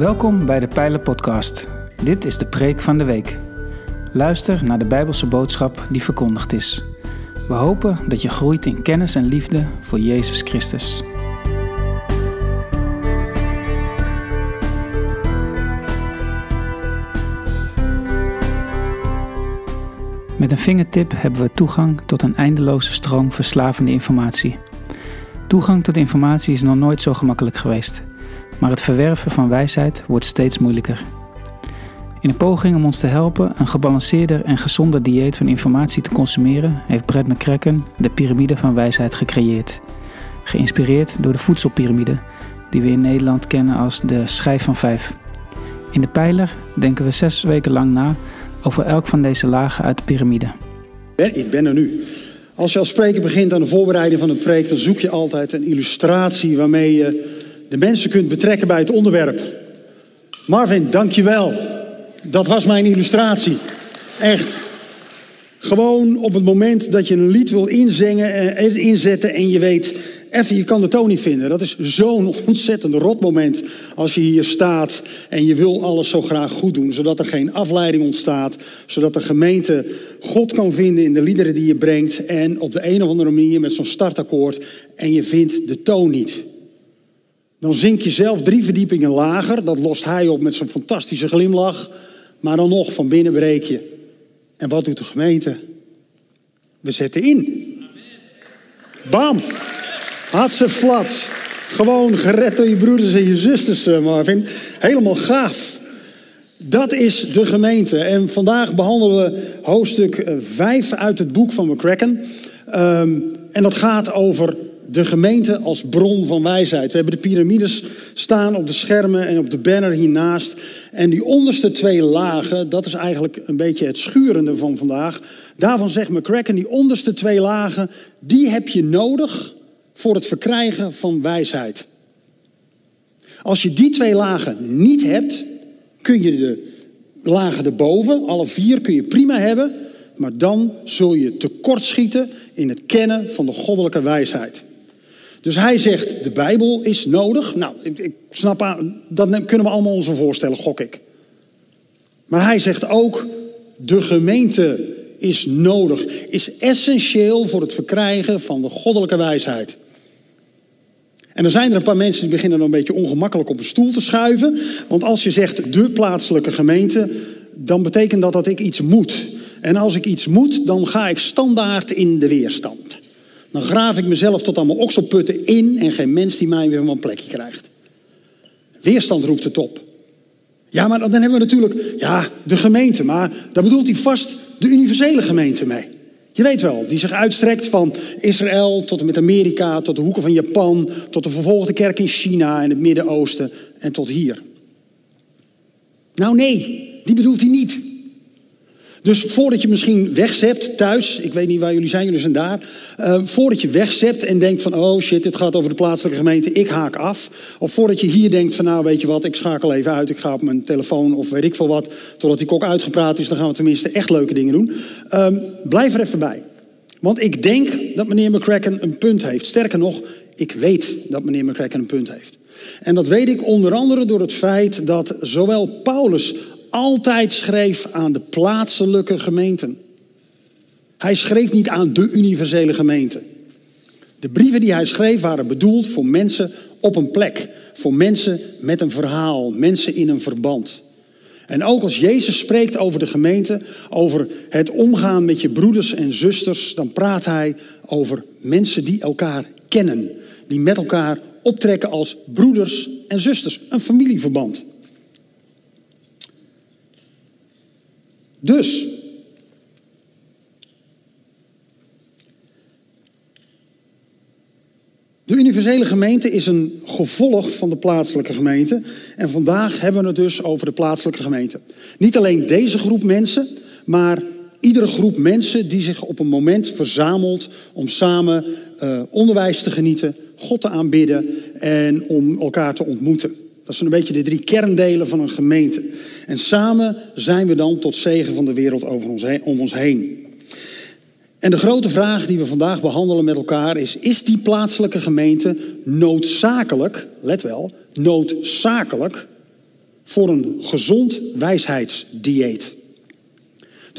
Welkom bij de Pijlen Podcast. Dit is de preek van de week. Luister naar de Bijbelse boodschap die verkondigd is. We hopen dat je groeit in kennis en liefde voor Jezus Christus. Met een vingertip hebben we toegang tot een eindeloze stroom verslavende informatie. Toegang tot informatie is nog nooit zo gemakkelijk geweest, maar het verwerven van wijsheid wordt steeds moeilijker. In een poging om ons te helpen een gebalanceerder en gezonder dieet van informatie te consumeren, heeft Brett McCracken de piramide van wijsheid gecreëerd. Geïnspireerd door de voedselpiramide, die we in Nederland kennen als de schijf van vijf. In de pijler denken we zes weken lang na over elk van deze lagen uit de piramide. Ik ben er nu. Als je als spreker begint aan de voorbereiding van een preek, dan zoek je altijd een illustratie waarmee je de mensen kunt betrekken bij het onderwerp. Marvin, dank je wel. Dat was mijn illustratie. Echt. Gewoon op het moment dat je een lied wil inzingen, eh, inzetten en je weet, even, je kan de toon niet vinden. Dat is zo'n ontzettend rot moment als je hier staat en je wil alles zo graag goed doen, zodat er geen afleiding ontstaat, zodat de gemeente God kan vinden in de liederen die je brengt en op de een of andere manier met zo'n startakkoord en je vindt de toon niet. Dan zink je zelf drie verdiepingen lager, dat lost hij op met zo'n fantastische glimlach, maar dan nog van binnen breek je. En wat doet de gemeente? We zetten in. Bam! Hartse flats. Gewoon gered door je broeders en je zusters, eh, Marvin. Helemaal gaaf. Dat is de gemeente. En vandaag behandelen we hoofdstuk 5 uit het boek van McCracken. Um, en dat gaat over de gemeente als bron van wijsheid. We hebben de piramides staan op de schermen en op de banner hiernaast. En die onderste twee lagen, dat is eigenlijk een beetje het schurende van vandaag. Daarvan zegt McCracken, die onderste twee lagen, die heb je nodig voor het verkrijgen van wijsheid. Als je die twee lagen niet hebt, kun je de lagen erboven, alle vier, kun je prima hebben. Maar dan zul je tekortschieten in het kennen van de goddelijke wijsheid. Dus hij zegt, de Bijbel is nodig. Nou, ik, snap aan, dat kunnen we allemaal ons voorstellen, gok ik. Maar hij zegt ook, de gemeente is nodig, is essentieel voor het verkrijgen van de goddelijke wijsheid. En dan zijn er een paar mensen die beginnen een beetje ongemakkelijk op een stoel te schuiven. Want als je zegt de plaatselijke gemeente, dan betekent dat dat ik iets moet. En als ik iets moet, dan ga ik standaard in de weerstand. Dan graaf ik mezelf tot allemaal okselputten in en geen mens die mij weer van een plekje krijgt. Weerstand roept het op. Ja, maar dan hebben we natuurlijk, ja, de gemeente. Maar daar bedoelt hij vast de universele gemeente mee. Je weet wel, die zich uitstrekt van Israël tot en met Amerika, tot de hoeken van Japan, tot de vervolgde kerk in China en het Midden-Oosten en tot hier. Nou nee, die bedoelt hij niet. Dus voordat je misschien wegzept thuis, ik weet niet waar jullie zijn, jullie zijn daar. Uh, voordat je wegzept en denkt van, oh shit, dit gaat over de plaatselijke gemeente, ik haak af. Of voordat je hier denkt van, nou weet je wat, ik schakel even uit, ik ga op mijn telefoon of weet ik veel wat. Totdat die kok uitgepraat is, dan gaan we tenminste echt leuke dingen doen. Uh, blijf er even bij. Want ik denk dat meneer McCracken een punt heeft. Sterker nog, ik weet dat meneer McCracken een punt heeft. En dat weet ik onder andere door het feit dat zowel Paulus altijd schreef aan de plaatselijke gemeenten. Hij schreef niet aan de universele gemeente. De brieven die hij schreef waren bedoeld voor mensen op een plek. Voor mensen met een verhaal, mensen in een verband. En ook als Jezus spreekt over de gemeente, over het omgaan met je broeders en zusters, dan praat hij over mensen die elkaar kennen. Die met elkaar optrekken als broeders en zusters. Een familieverband. Dus, de universele gemeente is een gevolg van de plaatselijke gemeente. En vandaag hebben we het dus over de plaatselijke gemeente. Niet alleen deze groep mensen, maar iedere groep mensen die zich op een moment verzamelt om samen uh, onderwijs te genieten, God te aanbidden en om elkaar te ontmoeten. Dat zijn een beetje de drie kerndelen van een gemeente. En samen zijn we dan tot zegen van de wereld over ons om ons heen. En de grote vraag die we vandaag behandelen met elkaar is: is die plaatselijke gemeente noodzakelijk, let wel, noodzakelijk voor een gezond wijsheidsdieet.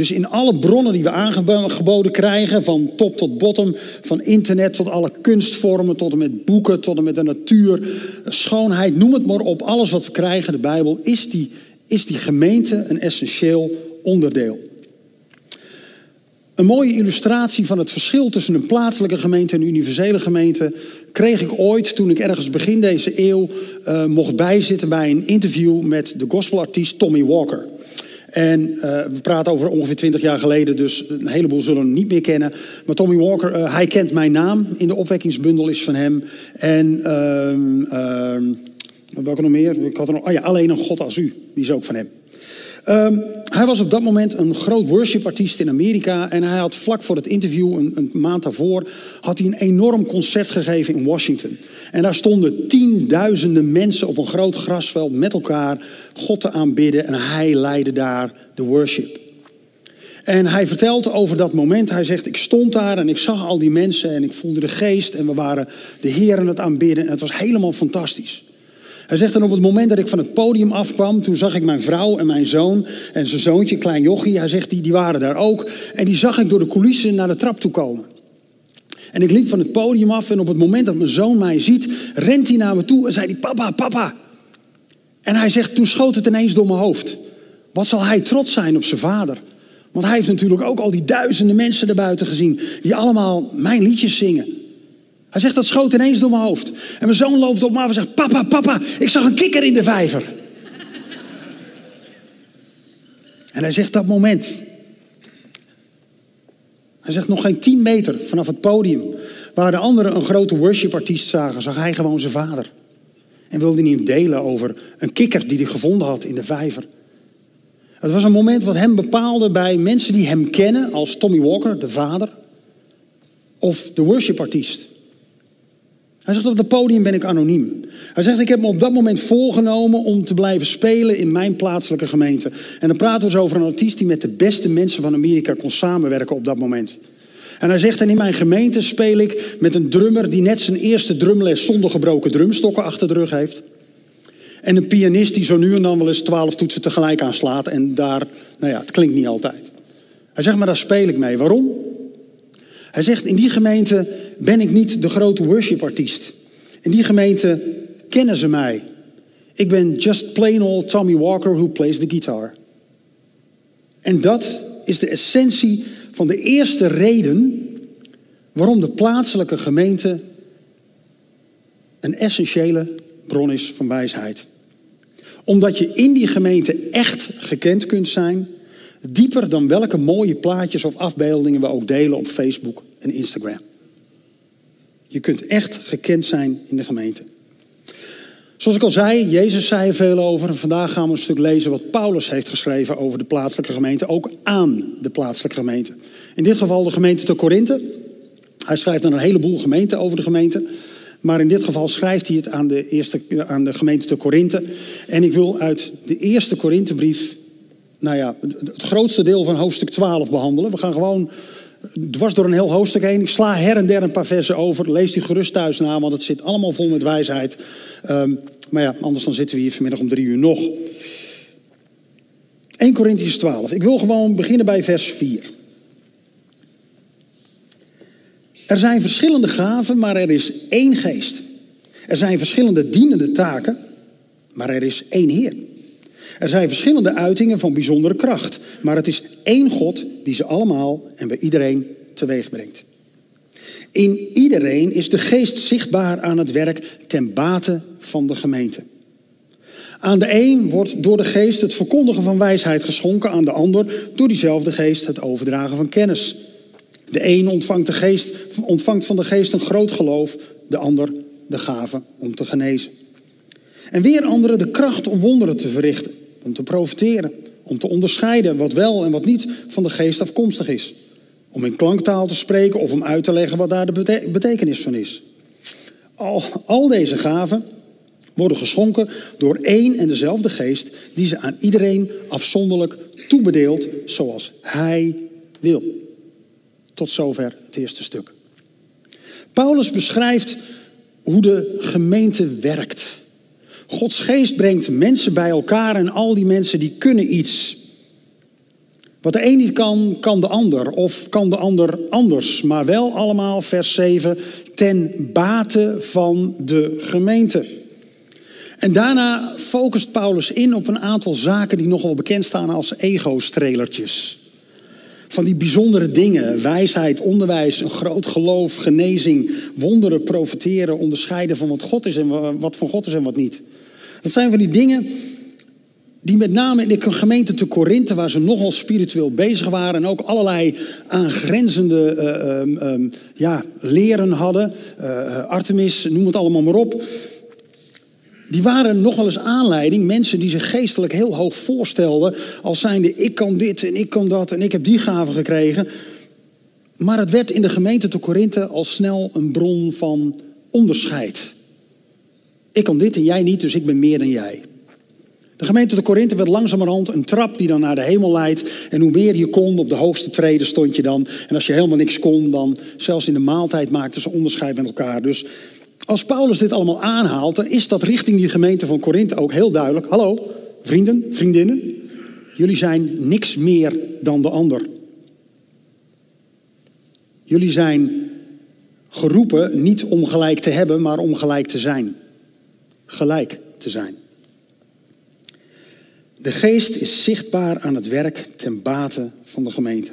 Dus in alle bronnen die we aangeboden krijgen, van top tot bottom, van internet tot alle kunstvormen, tot en met boeken, tot en met de natuur, schoonheid, noem het maar op, alles wat we krijgen, de Bijbel, is die, is die gemeente een essentieel onderdeel. Een mooie illustratie van het verschil tussen een plaatselijke gemeente en een universele gemeente kreeg ik ooit toen ik ergens begin deze eeuw uh, mocht bijzitten bij een interview met de gospelartiest Tommy Walker. En uh, we praten over ongeveer 20 jaar geleden, dus een heleboel zullen hem niet meer kennen. Maar Tommy Walker, uh, hij kent mijn naam in de opwekkingsbundel is van hem. En uh, welke nog meer? Ik had er nog, oh ja, alleen een God als u, die is ook van hem. Um, hij was op dat moment een groot worshipartiest in Amerika. En hij had vlak voor het interview, een, een, maand daarvoor, had hij een enorm concert gegeven in Washington. En daar stonden tienduizenden mensen op een groot grasveld met elkaar God te aanbidden. En hij leidde daar de worship. En hij vertelt over dat moment. Hij zegt: Ik stond daar en ik zag al die mensen en ik voelde de geest. En we waren de Heer aan het aanbidden. En het was helemaal fantastisch. Hij zegt dan op het moment dat ik van het podium afkwam, toen zag ik mijn vrouw en mijn zoon en zijn zoontje, klein jochie. Hij zegt, die, die waren daar ook. En die zag ik door de coulissen naar de trap toe komen. En ik liep van het podium af en op het moment dat mijn zoon mij ziet, rent hij naar me toe en zei hij, papa, papa. En hij zegt, toen schoot het ineens door mijn hoofd. Wat zal hij trots zijn op zijn vader? Want hij heeft natuurlijk ook al die duizenden mensen erbuiten gezien, die allemaal mijn liedjes zingen. Hij zegt, dat schoot ineens door mijn hoofd. En mijn zoon loopt op me af en zegt, papa, papa, ik zag een kikker in de vijver. en hij zegt dat moment. Hij zegt nog geen tien meter vanaf het podium, waar de anderen een grote worshipartiest zagen, zag hij gewoon zijn vader. En wilde niet delen over een kikker die hij gevonden had in de vijver. Het was een moment wat hem bepaalde bij mensen die hem kennen als Tommy Walker, de vader, of de worshipartiest. Hij zegt op het podium ben ik anoniem. Hij zegt ik heb me op dat moment voorgenomen om te blijven spelen in mijn plaatselijke gemeente. En dan praten we dus over een artiest die met de beste mensen van Amerika kon samenwerken op dat moment. En hij zegt en in mijn gemeente speel ik met een drummer die net zijn eerste drumles zonder gebroken drumstokken achter de rug heeft. En een pianist die zo nu en dan wel eens twaalf toetsen tegelijk aanslaat en daar, nou ja, het klinkt niet altijd. Hij zegt maar daar speel ik mee. Waarom? Hij zegt in die gemeente ben ik niet de grote worshipartiest. In die gemeente kennen ze mij. Ik ben just plain old Tommy Walker who plays the guitar. En dat is de essentie van de eerste reden waarom de plaatselijke gemeente een essentiële bron is van wijsheid. Omdat je in die gemeente echt gekend kunt zijn, dieper dan welke mooie plaatjes of afbeeldingen we ook delen op Facebook en Instagram. Je kunt echt gekend zijn in de gemeente. Zoals ik al zei, Jezus zei er veel over. En vandaag gaan we een stuk lezen wat Paulus heeft geschreven over de plaatselijke gemeente. Ook aan de plaatselijke gemeente. In dit geval de gemeente te Korinthe. Hij schrijft dan een heleboel gemeenten over de gemeente. Maar in dit geval schrijft hij het aan de, eerste, aan de gemeente te Korinthe. En ik wil uit de eerste Korinthebrief, nou ja, het grootste deel van hoofdstuk 12 behandelen. We gaan gewoon dwars door een heel hoofdstuk heen. Ik sla her en der een paar versen over. Lees die gerust thuis na, want het zit allemaal vol met wijsheid. Um, maar ja, anders dan zitten we hier vanmiddag om drie uur nog. 1 Corinthians 12. Ik wil gewoon beginnen bij vers 4. Er zijn verschillende gaven, maar er is één geest. Er zijn verschillende dienende taken, maar er is één Heer. Er zijn verschillende uitingen van bijzondere kracht, maar het is één God die ze allemaal en bij iedereen teweeg brengt. In iedereen is de geest zichtbaar aan het werk ten bate van de gemeente. Aan de een wordt door de geest het verkondigen van wijsheid geschonken, aan de ander door diezelfde geest het overdragen van kennis. De een ontvangt, de geest, ontvangt van de geest een groot geloof, de ander de gave om te genezen. En weer anderen de kracht om wonderen te verrichten om te profiteren, om te onderscheiden wat wel en wat niet van de geest afkomstig is. Om in klanktaal te spreken of om uit te leggen wat daar de betekenis van is. Al, al deze gaven worden geschonken door één en dezelfde geest die ze aan iedereen afzonderlijk toebedeelt zoals hij wil. Tot zover het eerste stuk. Paulus beschrijft hoe de gemeente werkt. Gods geest brengt mensen bij elkaar en al die mensen die kunnen iets. Wat de een niet kan, kan de ander. Of kan de ander anders. Maar wel allemaal, vers 7, ten bate van de gemeente. En daarna focust Paulus in op een aantal zaken die nogal bekend staan als ego-strelertjes. Van die bijzondere dingen, wijsheid, onderwijs, een groot geloof, genezing, wonderen, profiteren, onderscheiden van wat God is en wat van God is en wat niet. Dat zijn van die dingen die met name in de gemeente te Korinthe, waar ze nogal spiritueel bezig waren en ook allerlei aangrenzende uh, ja, leren hadden, uh, Artemis, noem het allemaal maar op. Die waren nogal eens aanleiding, mensen die zich geestelijk heel hoog voorstelden, als zijnde ik kan dit en ik kan dat en ik heb die gaven gekregen. Maar het werd in de gemeente te Korinthe al snel een bron van onderscheid. Ik kan dit en jij niet, dus ik ben meer dan jij. De gemeente de Korinthe werd langzamerhand een trap die dan naar de hemel leidt. En hoe meer je kon, op de hoogste treden stond je dan. En als je helemaal niks kon, dan zelfs in de maaltijd maakten ze onderscheid met elkaar. Dus als Paulus dit allemaal aanhaalt, dan is dat richting die gemeente van Korinthe ook heel duidelijk. Hallo, vrienden, vriendinnen. Jullie zijn niks meer dan de ander. Jullie zijn geroepen niet om gelijk te hebben, maar om gelijk te zijn. Gelijk te zijn. De geest is zichtbaar aan het werk ten bate van de gemeente.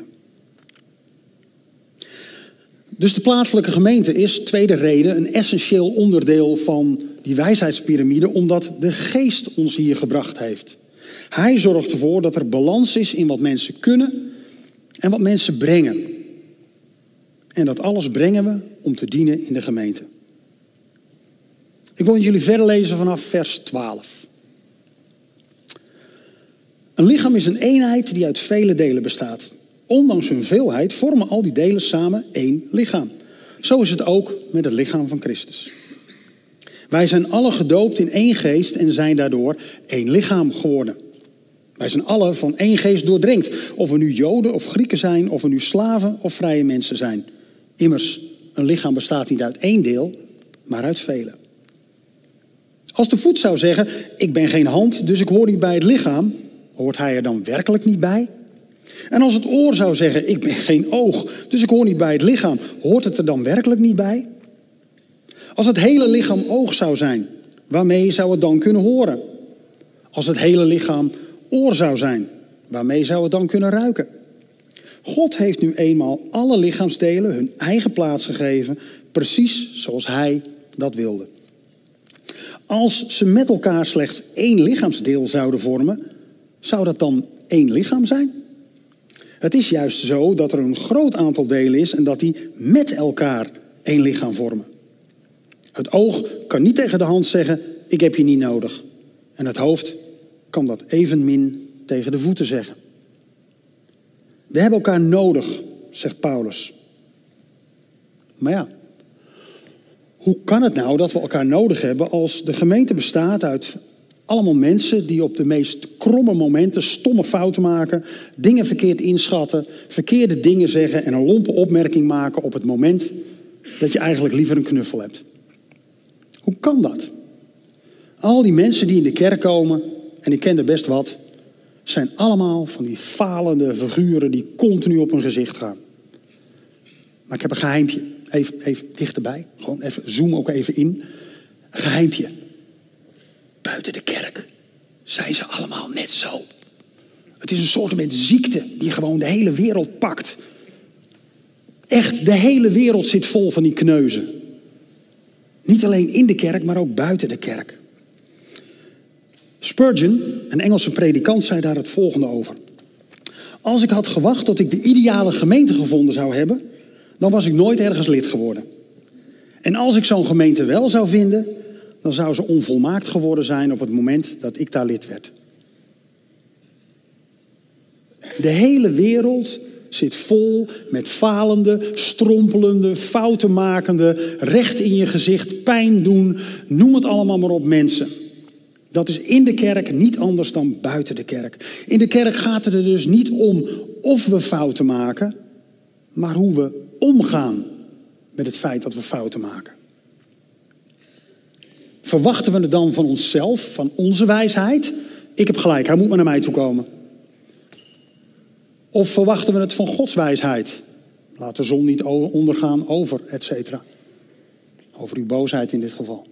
Dus de plaatselijke gemeente is, tweede reden, een essentieel onderdeel van die wijsheidspyramide, omdat de geest ons hier gebracht heeft. Hij zorgt ervoor dat er balans is in wat mensen kunnen en wat mensen brengen. En dat alles brengen we om te dienen in de gemeente. Ik wil jullie verder lezen vanaf vers 12. Een lichaam is een eenheid die uit vele delen bestaat. Ondanks hun veelheid vormen al die delen samen één lichaam. Zo is het ook met het lichaam van Christus. Wij zijn alle gedoopt in één geest en zijn daardoor één lichaam geworden. Wij zijn alle van één geest doordrenkt. Of we nu Joden of Grieken zijn, of we nu slaven of vrije mensen zijn. Immers, een lichaam bestaat niet uit één deel, maar uit vele. Als de voet zou zeggen: Ik ben geen hand, dus ik hoor niet bij het lichaam, hoort hij er dan werkelijk niet bij? En als het oor zou zeggen, ik ben geen oog, dus ik hoor niet bij het lichaam, hoort het er dan werkelijk niet bij? Als het hele lichaam oog zou zijn, waarmee zou het dan kunnen horen? Als het hele lichaam oor zou zijn, waarmee zou het dan kunnen ruiken? God heeft nu eenmaal alle lichaamsdelen hun eigen plaats gegeven, precies zoals Hij dat wilde. Als ze met elkaar slechts één lichaamsdeel zouden vormen, zou dat dan één lichaam zijn? Het is juist zo dat er een groot aantal delen is en dat die met elkaar één lichaam vormen. Het oog kan niet tegen de hand zeggen: Ik heb je niet nodig. En het hoofd kan dat evenmin tegen de voeten zeggen. We hebben elkaar nodig, zegt Paulus. Maar ja, hoe kan het nou dat we elkaar nodig hebben als de gemeente bestaat uit allemaal mensen die op de meest kromme momenten stomme fouten maken, dingen verkeerd inschatten, verkeerde dingen zeggen en een lompe opmerking maken op het moment dat je eigenlijk liever een knuffel hebt. Hoe kan dat? Al die mensen die in de kerk komen, en ik ken er best wat, zijn allemaal van die falende figuren die continu op hun gezicht gaan. Maar ik heb een geheimpje. Even, even dichterbij. Gewoon even, zoom ook even in. Een geheimpje buiten de kerk zijn ze allemaal net zo. Het is een soort ziekte die gewoon de hele wereld pakt. Echt, de hele wereld zit vol van die kneuzen. Niet alleen in de kerk, maar ook buiten de kerk. Spurgeon, een Engelse predikant, zei daar het volgende over. Als ik had gewacht tot ik de ideale gemeente gevonden zou hebben, dan was ik nooit ergens lid geworden. En als ik zo'n gemeente wel zou vinden, dan zou ze onvolmaakt geworden zijn op het moment dat ik daar lid werd. De hele wereld zit vol met falende, strompelende, foutenmakende, recht in je gezicht, pijn doen, noem het allemaal maar op mensen. Dat is in de kerk niet anders dan buiten de kerk. In de kerk gaat het er dus niet om of we fouten maken, maar hoe we omgaan met het feit dat we fouten maken. Verwachten we het dan van onszelf, van onze wijsheid? Ik heb gelijk, hij moet maar naar mij toe komen. Of verwachten we het van Gods wijsheid? Laat de zon niet ondergaan over, et cetera. Over uw boosheid in dit geval.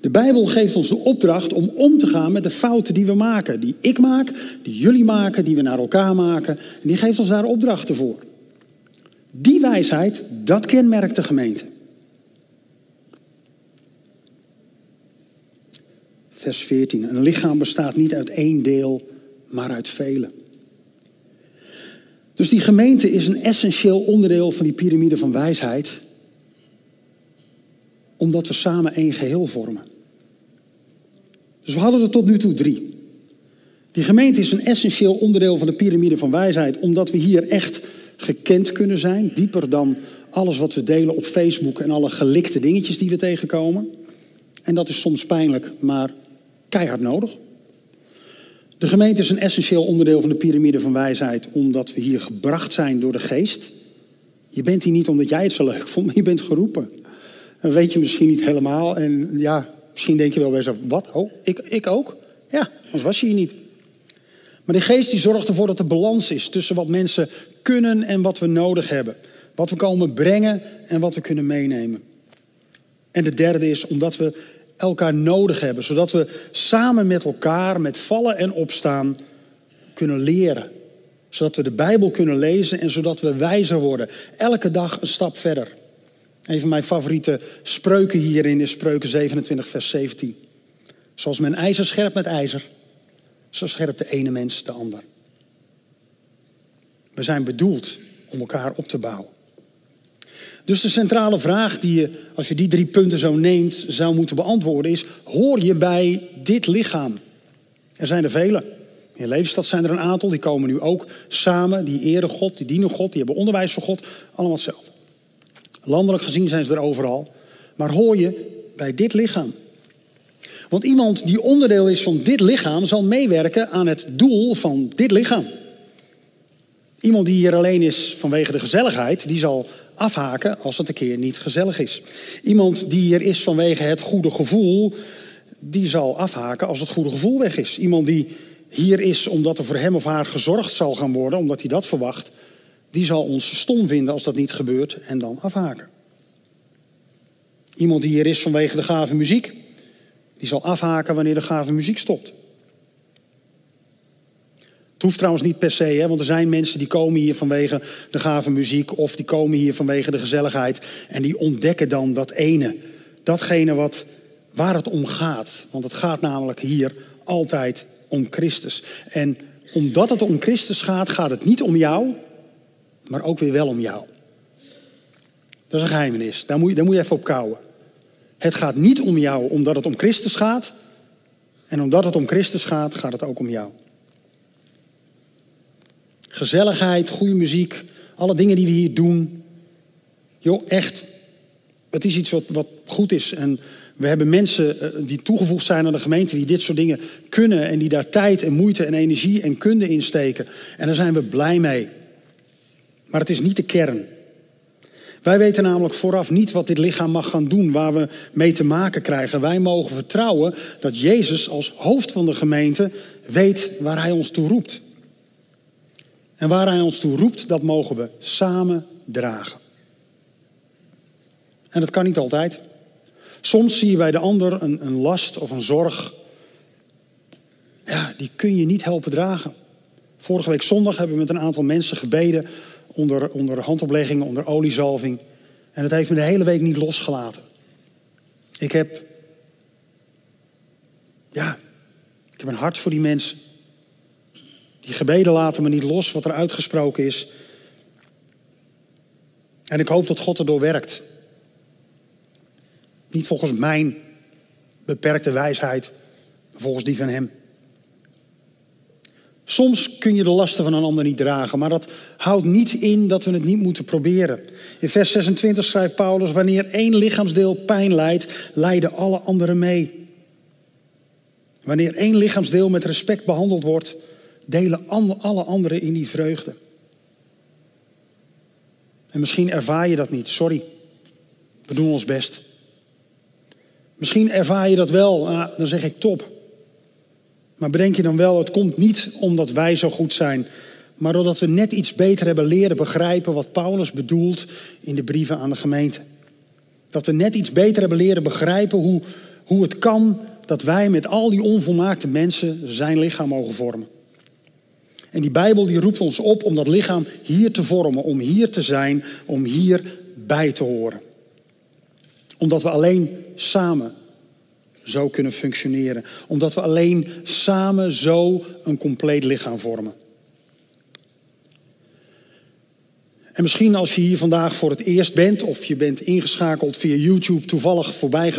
De Bijbel geeft ons de opdracht om om te gaan met de fouten die we maken. Die ik maak, die jullie maken, die we naar elkaar maken. En die geeft ons daar opdrachten voor. Die wijsheid, dat kenmerkt de gemeente. Vers 14. Een lichaam bestaat niet uit één deel, maar uit vele. Dus die gemeente is een essentieel onderdeel van die piramide van wijsheid, omdat we samen één geheel vormen. Dus we hadden er tot nu toe drie. Die gemeente is een essentieel onderdeel van de piramide van wijsheid, omdat we hier echt gekend kunnen zijn, dieper dan alles wat we delen op Facebook en alle gelikte dingetjes die we tegenkomen. En dat is soms pijnlijk, maar keihard nodig. De gemeente is een essentieel onderdeel van de piramide van wijsheid, omdat we hier gebracht zijn door de geest. Je bent hier niet omdat jij het zo leuk vond, maar je bent geroepen. Dat weet je misschien niet helemaal. En ja, misschien denk je wel bij jezelf, wat? Oh, ik, ik ook? Ja, anders was je hier niet. Maar de geest die zorgt ervoor dat er balans is tussen wat mensen kunnen en wat we nodig hebben. Wat we komen brengen en wat we kunnen meenemen. En de derde is omdat we elkaar nodig hebben, zodat we samen met elkaar, met vallen en opstaan, kunnen leren. Zodat we de Bijbel kunnen lezen en zodat we wijzer worden. Elke dag een stap verder. Een van mijn favoriete spreuken hierin is spreuken 27, vers 17. Zoals men ijzer scherpt met ijzer, zo scherpt de ene mens de ander. We zijn bedoeld om elkaar op te bouwen. Dus de centrale vraag die je, als je die drie punten zo neemt, zou moeten beantwoorden is: hoor je bij dit lichaam? Er zijn er vele. In Leefstad zijn er een aantal, die komen nu ook samen, die eren God, die dienen God, die hebben onderwijs voor God, allemaal hetzelfde. Landelijk gezien zijn ze er overal. Maar hoor je bij dit lichaam? Want iemand die onderdeel is van dit lichaam zal meewerken aan het doel van dit lichaam. Iemand die hier alleen is vanwege de gezelligheid, die zal afhaken als het een keer niet gezellig is. Iemand die hier is vanwege het goede gevoel, die zal afhaken als het goede gevoel weg is. Iemand die hier is omdat er voor hem of haar gezorgd zal gaan worden, omdat hij dat verwacht, die zal ons stom vinden als dat niet gebeurt en dan afhaken. Iemand die hier is vanwege de gave muziek, die zal afhaken wanneer de gave muziek stopt. Het hoeft trouwens niet per se, hè, want er zijn mensen die komen hier vanwege de gave muziek of die komen hier vanwege de gezelligheid en die ontdekken dan dat ene, datgene wat, waar het om gaat. Want het gaat namelijk hier altijd om Christus. En omdat het om Christus gaat, gaat het niet om jou, maar ook weer wel om jou. Dat is een geheimenis, daar moet je, daar moet je even op kouwen. Het gaat niet om jou omdat het om Christus gaat. En omdat het om Christus gaat, gaat het ook om jou. Gezelligheid, goede muziek, alle dingen die we hier doen. Joh, echt, het is iets wat, wat goed is. En we hebben mensen eh, die toegevoegd zijn aan de gemeente, die dit soort dingen kunnen en die daar tijd en moeite en energie en kunde in steken. En daar zijn we blij mee. Maar het is niet de kern. Wij weten namelijk vooraf niet wat dit lichaam mag gaan doen, waar we mee te maken krijgen. Wij mogen vertrouwen dat Jezus als hoofd van de gemeente weet waar Hij ons toe roept. En waar Hij ons toe roept, dat mogen we samen dragen. En dat kan niet altijd. Soms zie je bij de ander een, een last of een zorg. Ja, die kun je niet helpen dragen. Vorige week zondag hebben we met een aantal mensen gebeden onder, onder handopleggingen, onder oliezalving. En het heeft me de hele week niet losgelaten. Ik heb, ja, ik heb een hart voor die mensen. Die gebeden laten me niet los wat er uitgesproken is. En ik hoop dat God erdoor werkt. Niet volgens mijn beperkte wijsheid, maar volgens die van Hem. Soms kun je de lasten van een ander niet dragen, maar dat houdt niet in dat we het niet moeten proberen. In vers 26 schrijft Paulus: Wanneer één lichaamsdeel pijn lijdt, lijden alle anderen mee. Wanneer één lichaamsdeel met respect behandeld wordt, delen alle anderen in die vreugde. En misschien ervaar je dat niet, sorry. We doen ons best. Misschien ervaar je dat wel, ah, dan zeg ik top. Maar bedenk je dan wel, het komt niet omdat wij zo goed zijn, maar doordat we net iets beter hebben leren begrijpen wat Paulus bedoelt in de brieven aan de gemeente. Dat we net iets beter hebben leren begrijpen hoe, hoe het kan dat wij met al die onvolmaakte mensen zijn lichaam mogen vormen. En die Bijbel die roept ons op om dat lichaam hier te vormen, om hier te zijn, om hier bij te horen. Omdat we alleen samen zo kunnen functioneren. Omdat we alleen samen zo een compleet lichaam vormen. En misschien als je hier vandaag voor het eerst bent, of je bent ingeschakeld via YouTube, toevallig voorbij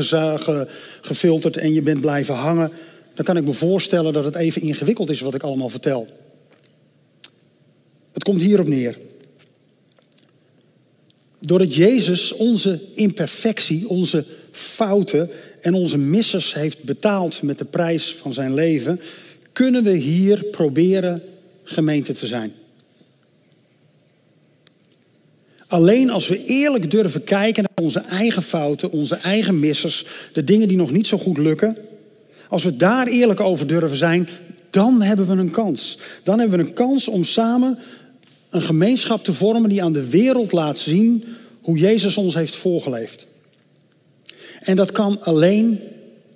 gefilterd en je bent blijven hangen, dan kan ik me voorstellen dat het even ingewikkeld is wat ik allemaal vertel. Het komt hierop neer. Doordat Jezus onze imperfectie, onze fouten en onze missers heeft betaald met de prijs van zijn leven, kunnen we hier proberen gemeente te zijn. Alleen als we eerlijk durven kijken naar onze eigen fouten, onze eigen missers, de dingen die nog niet zo goed lukken, als we daar eerlijk over durven zijn, dan hebben we een kans. Dan hebben we een kans om samen een gemeenschap te vormen die aan de wereld laat zien hoe Jezus ons heeft voorgeleefd. En dat kan alleen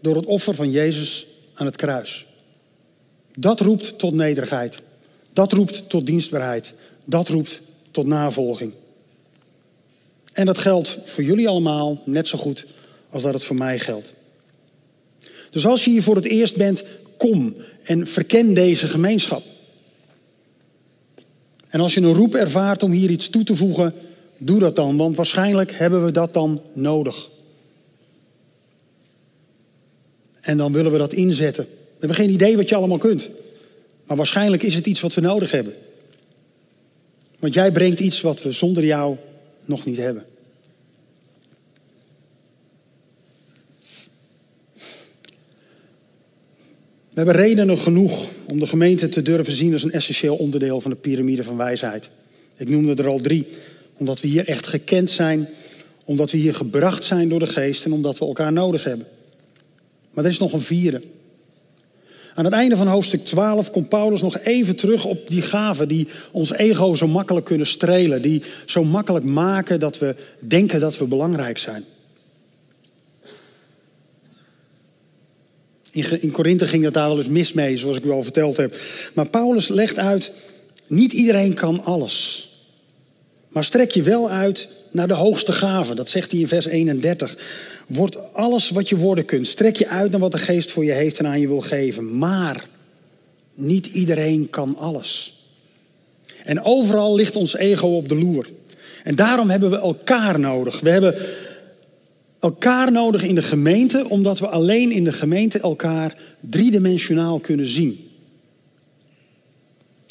door het offer van Jezus aan het kruis. Dat roept tot nederigheid. Dat roept tot dienstbaarheid. Dat roept tot navolging. En dat geldt voor jullie allemaal net zo goed als dat het voor mij geldt. Dus als je hier voor het eerst bent, kom en verken deze gemeenschap. En als je een roep ervaart om hier iets toe te voegen, doe dat dan, want waarschijnlijk hebben we dat dan nodig. En dan willen we dat inzetten. We hebben geen idee wat je allemaal kunt. Maar waarschijnlijk is het iets wat we nodig hebben. Want jij brengt iets wat we zonder jou nog niet hebben. We hebben redenen genoeg om de gemeente te durven zien als een essentieel onderdeel van de piramide van wijsheid. Ik noemde er al drie. Omdat we hier echt gekend zijn, omdat we hier gebracht zijn door de geest en omdat we elkaar nodig hebben. Maar er is nog een vierde. Aan het einde van hoofdstuk 12 komt Paulus nog even terug op die gaven die ons ego zo makkelijk kunnen strelen. Die zo makkelijk maken dat we denken dat we belangrijk zijn. In, in ging dat daar wel eens mis mee, zoals ik u al verteld heb. Maar Paulus legt uit, niet iedereen kan alles. Maar strek je wel uit naar de hoogste gave. Dat zegt hij in vers 31. Word alles wat je worden kunt. Strek je uit naar wat de geest voor je heeft en aan je wil geven. Maar niet iedereen kan alles. En overal ligt ons ego op de loer. En daarom hebben we elkaar nodig. We hebben elkaar nodig in de gemeente, omdat we alleen in de gemeente elkaar driedimensionaal kunnen zien.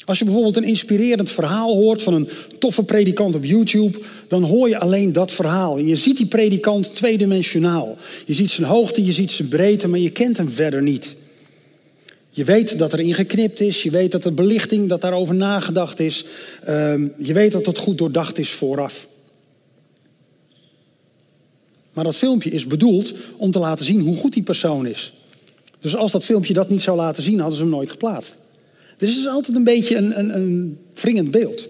Als je bijvoorbeeld een inspirerend verhaal hoort van een toffe predikant op YouTube, dan hoor je alleen dat verhaal. En je ziet die predikant tweedimensionaal. Je ziet zijn hoogte, je ziet zijn breedte, maar je kent hem verder niet. Je weet dat er ingeknipt is, je weet dat er belichting, dat daarover nagedacht is. Ehm, je weet dat het goed doordacht is vooraf. Maar dat filmpje is bedoeld om te laten zien hoe goed die persoon is. Dus als dat filmpje dat niet zou laten zien, hadden ze hem nooit geplaatst. Dus het is altijd een beetje een, een, een wringend beeld.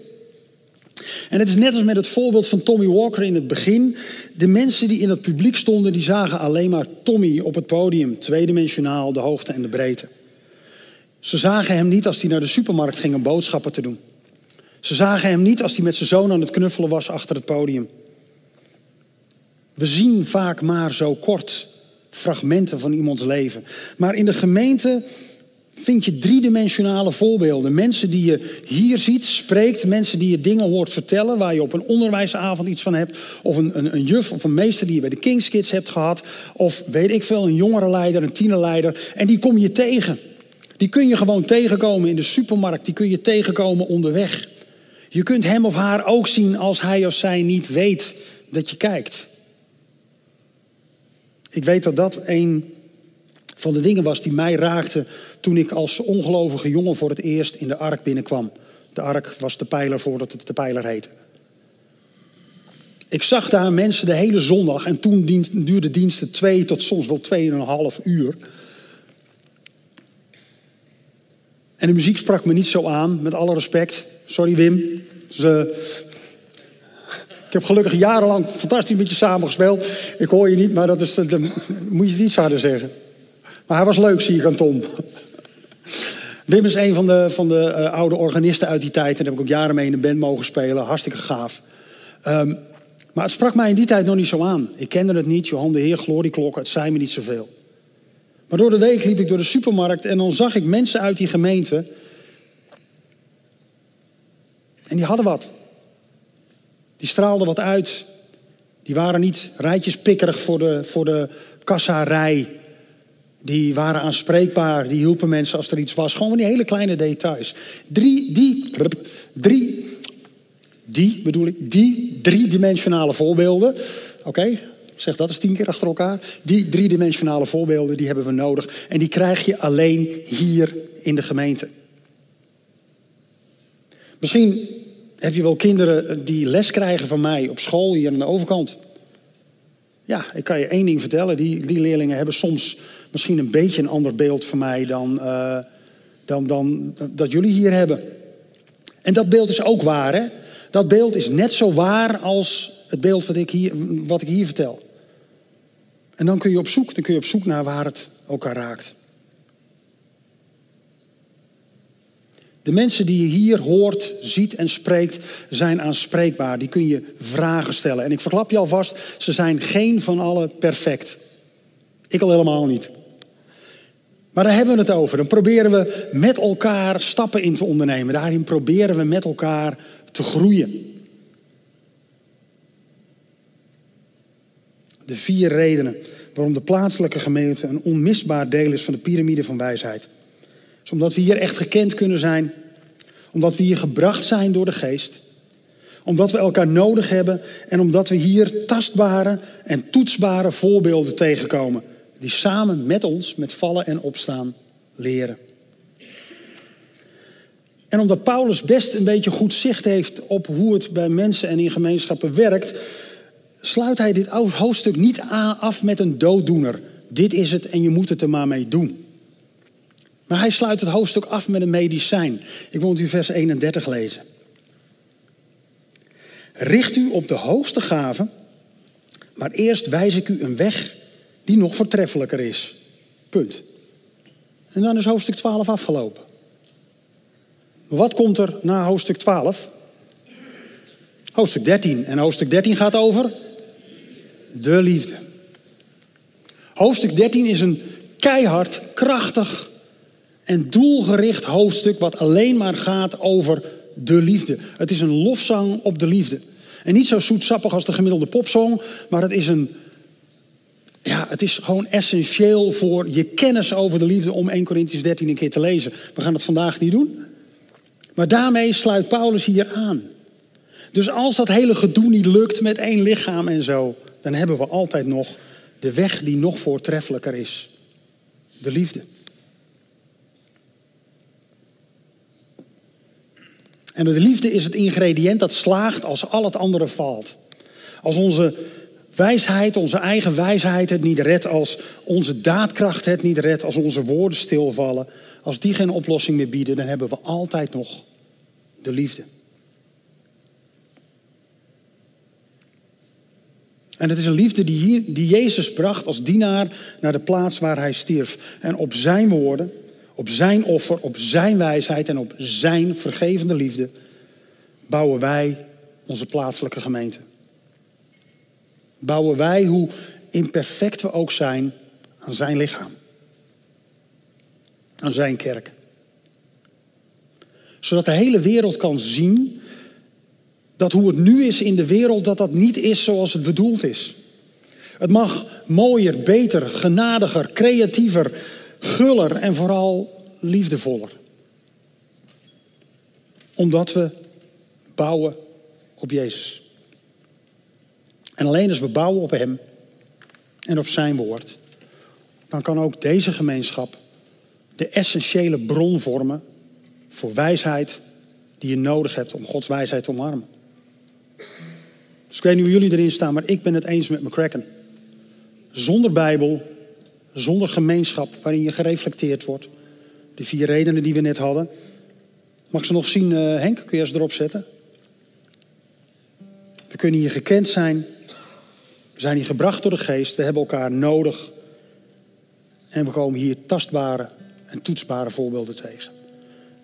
En het is net als met het voorbeeld van Tommy Walker in het begin. De mensen die in het publiek stonden, die zagen alleen maar Tommy op het podium. Tweedimensionaal, de hoogte en de breedte. Ze zagen hem niet als hij naar de supermarkt ging om boodschappen te doen. Ze zagen hem niet als hij met zijn zoon aan het knuffelen was achter het podium. We zien vaak maar zo kort fragmenten van iemands leven. Maar in de gemeente vind je driedimensionale voorbeelden. Mensen die je hier ziet, spreekt. Mensen die je dingen hoort vertellen. Waar je op een onderwijsavond iets van hebt. Of een, een, een juf of een meester die je bij de King's Kids hebt gehad. Of weet ik veel, een jongerenleider, een tienerleider. En die kom je tegen. Die kun je gewoon tegenkomen in de supermarkt. Die kun je tegenkomen onderweg. Je kunt hem of haar ook zien als hij of zij niet weet dat je kijkt. Ik weet dat dat een van de dingen was die mij raakte toen ik als ongelovige jongen voor het eerst in de ark binnenkwam. De ark was de pijler voordat het de pijler heette. Ik zag daar mensen de hele zondag en toen duurde diensten twee tot soms wel tweeënhalf uur. En de muziek sprak me niet zo aan, met alle respect. Sorry Wim. Ze... Ik heb gelukkig jarenlang fantastisch met je samengespeeld. Ik hoor je niet, maar dat is, dat moet je het iets harder zeggen. Maar hij was leuk, zie ik aan Tom. Wim is een van de, van de uh, oude organisten uit die tijd. En daar heb ik ook jaren mee in een band mogen spelen. Hartstikke gaaf. Um, maar het sprak mij in die tijd nog niet zo aan. Ik kende het niet, Johan de Heer, glorieklokken, het zei me niet zoveel. Maar door de week liep ik door de supermarkt en dan zag ik mensen uit die gemeente. En die hadden wat. Die straalden wat uit. Die waren niet rijtjespikkerig voor de, voor de kassarij. Die waren aanspreekbaar. Die hielpen mensen als er iets was. Gewoon die hele kleine details. Drie, die, drie, die bedoel ik, die driedimensionale voorbeelden. Oké, zeg dat eens tien keer achter elkaar. Die driedimensionale voorbeelden, die hebben we nodig. En die krijg je alleen hier in de gemeente. Misschien heb je wel kinderen die les krijgen van mij op school hier aan de overkant. Ja, ik kan je één ding vertellen. Die, die leerlingen hebben soms misschien een beetje een ander beeld van mij dan, uh, dan, dan dat jullie hier hebben. En dat beeld is ook waar, hè? Dat beeld is net zo waar als het beeld wat ik hier, wat ik hier vertel. En dan kun je op zoek, dan kun je op zoek naar waar het elkaar raakt. De mensen die je hier hoort, ziet en spreekt, zijn aanspreekbaar. Die kun je vragen stellen. En ik verklap je alvast, ze zijn geen van allen perfect. Ik al helemaal niet. Maar daar hebben we het over. Dan proberen we met elkaar stappen in te ondernemen. Daarin proberen we met elkaar te groeien. De vier redenen waarom de plaatselijke gemeente een onmisbaar deel is van de piramide van wijsheid. Is omdat we hier echt gekend kunnen zijn, omdat we hier gebracht zijn door de geest, omdat we elkaar nodig hebben en omdat we hier tastbare en toetsbare voorbeelden tegenkomen, die samen met ons, met vallen en opstaan, leren. En omdat Paulus best een beetje goed zicht heeft op hoe het bij mensen en in gemeenschappen werkt, sluit hij dit hoofdstuk niet af met een dooddoener. Dit is het en je moet het er maar mee doen. Maar hij sluit het hoofdstuk af met een medicijn. Ik wil het u vers 31 lezen. Richt u op de hoogste gave, maar eerst wijs ik u een weg die nog voortreffelijker is. Punt. En dan is hoofdstuk 12 afgelopen. Wat komt er na hoofdstuk 12? Hoofdstuk 13. En hoofdstuk 13 gaat over de liefde. Hoofdstuk 13 is een keihard, krachtig en doelgericht hoofdstuk wat alleen maar gaat over de liefde. Het is een lofzang op de liefde. En niet zo zoetsappig als de gemiddelde popsong, maar het is een ja, het is gewoon essentieel voor je kennis over de liefde om 1 Corinthians 13 een keer te lezen. We gaan het vandaag niet doen. Maar daarmee sluit Paulus hier aan. Dus als dat hele gedoe niet lukt met één lichaam en zo, dan hebben we altijd nog de weg die nog voortreffelijker is. De liefde. En de liefde is het ingrediënt dat slaagt als al het andere valt. Als onze wijsheid, onze eigen wijsheid het niet redt, als onze daadkracht het niet redt, als onze woorden stilvallen, als die geen oplossing meer bieden, dan hebben we altijd nog de liefde. En het is een liefde die, hier, die Jezus bracht als dienaar naar de plaats waar hij stierf. En op zijn woorden, op zijn offer, op zijn wijsheid en op zijn vergevende liefde bouwen wij onze plaatselijke gemeente. Bouwen wij, hoe imperfect we ook zijn, aan zijn lichaam. Aan zijn kerk zodat de hele wereld kan zien dat hoe het nu is in de wereld, dat dat niet is zoals het bedoeld is. Het mag mooier, beter, genadiger, creatiever, guller en vooral liefdevoller. Omdat we bouwen op Jezus. En alleen als we bouwen op Hem en op Zijn woord, dan kan ook deze gemeenschap de essentiële bron vormen voor wijsheid die je nodig hebt om Gods wijsheid te omarmen. Dus ik weet niet hoe jullie erin staan, maar ik ben het eens met McCracken. Zonder Bijbel, zonder gemeenschap waarin je gereflecteerd wordt. De vier redenen die we net hadden. Mag ze nog zien, uh, Henk? Kun je eens erop zetten? We kunnen hier gekend zijn. We zijn hier gebracht door de geest. We hebben elkaar nodig. En we komen hier tastbare en toetsbare voorbeelden tegen.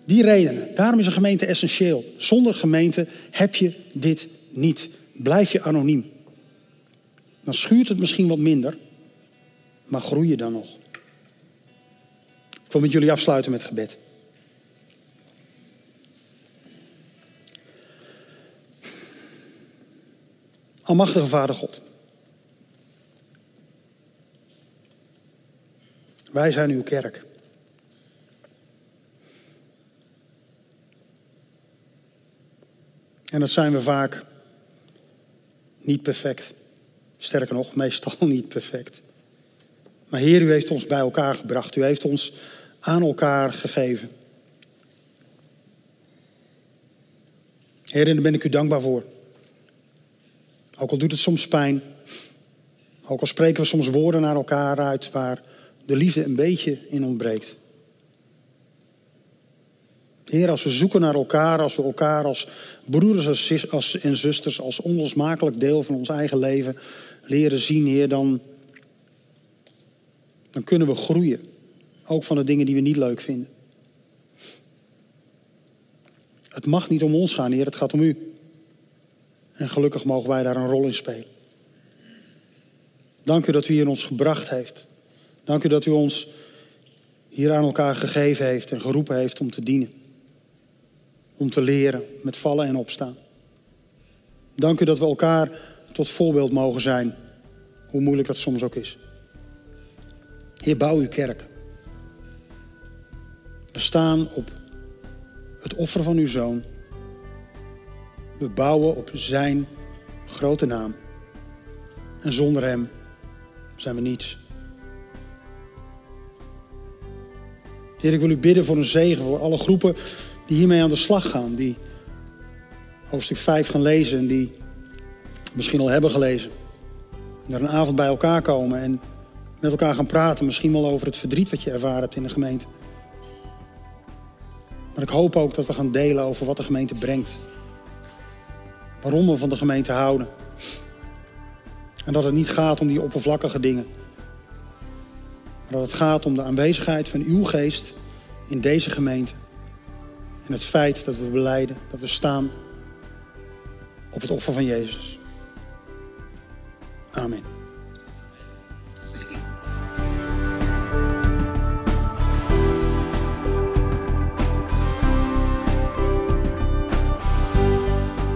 Die redenen. Daarom is een gemeente essentieel. Zonder gemeente heb je dit niet. Blijf je anoniem. Dan schuurt het misschien wat minder, maar groei je dan nog. Ik wil met jullie afsluiten met gebed. Almachtige Vader God. Wij zijn uw kerk. En dat zijn we vaak niet perfect. Sterker nog, meestal niet perfect. Maar Heer, u heeft ons bij elkaar gebracht. U heeft ons aan elkaar gegeven. Heer, daar ben ik u dankbaar voor. Ook al doet het soms pijn. Ook al spreken we soms woorden naar elkaar uit waar de liefde een beetje in ontbreekt. Heer, als we zoeken naar elkaar, als we elkaar als broeders en zusters, als onlosmakelijk deel van ons eigen leven leren zien, Heer, dan, dan kunnen we groeien. Ook van de dingen die we niet leuk vinden. Het mag niet om ons gaan, Heer, het gaat om U. En gelukkig mogen wij daar een rol in spelen. Dank u dat u hier ons gebracht heeft. Dank u dat u ons hier aan elkaar gegeven heeft en geroepen heeft om te dienen. Om te leren met vallen en opstaan. Dank u dat we elkaar tot voorbeeld mogen zijn, hoe moeilijk dat soms ook is. Heer, bouw uw kerk. We staan op het offer van uw zoon. We bouwen op zijn grote naam. En zonder hem zijn we niets. Heer, ik wil u bidden voor een zegen voor alle groepen die hiermee aan de slag gaan. Die hoofdstuk 5 gaan lezen en die misschien al hebben gelezen. En er een avond bij elkaar komen en met elkaar gaan praten. Misschien wel over het verdriet wat je ervaren hebt in de gemeente. Maar ik hoop ook dat we gaan delen over wat de gemeente brengt. Waarom we van de gemeente houden. En dat het niet gaat om die oppervlakkige dingen. Maar dat het gaat om de aanwezigheid van uw geest in deze gemeente. En het feit dat we beleiden, dat we staan op het offer van Jezus. Amen.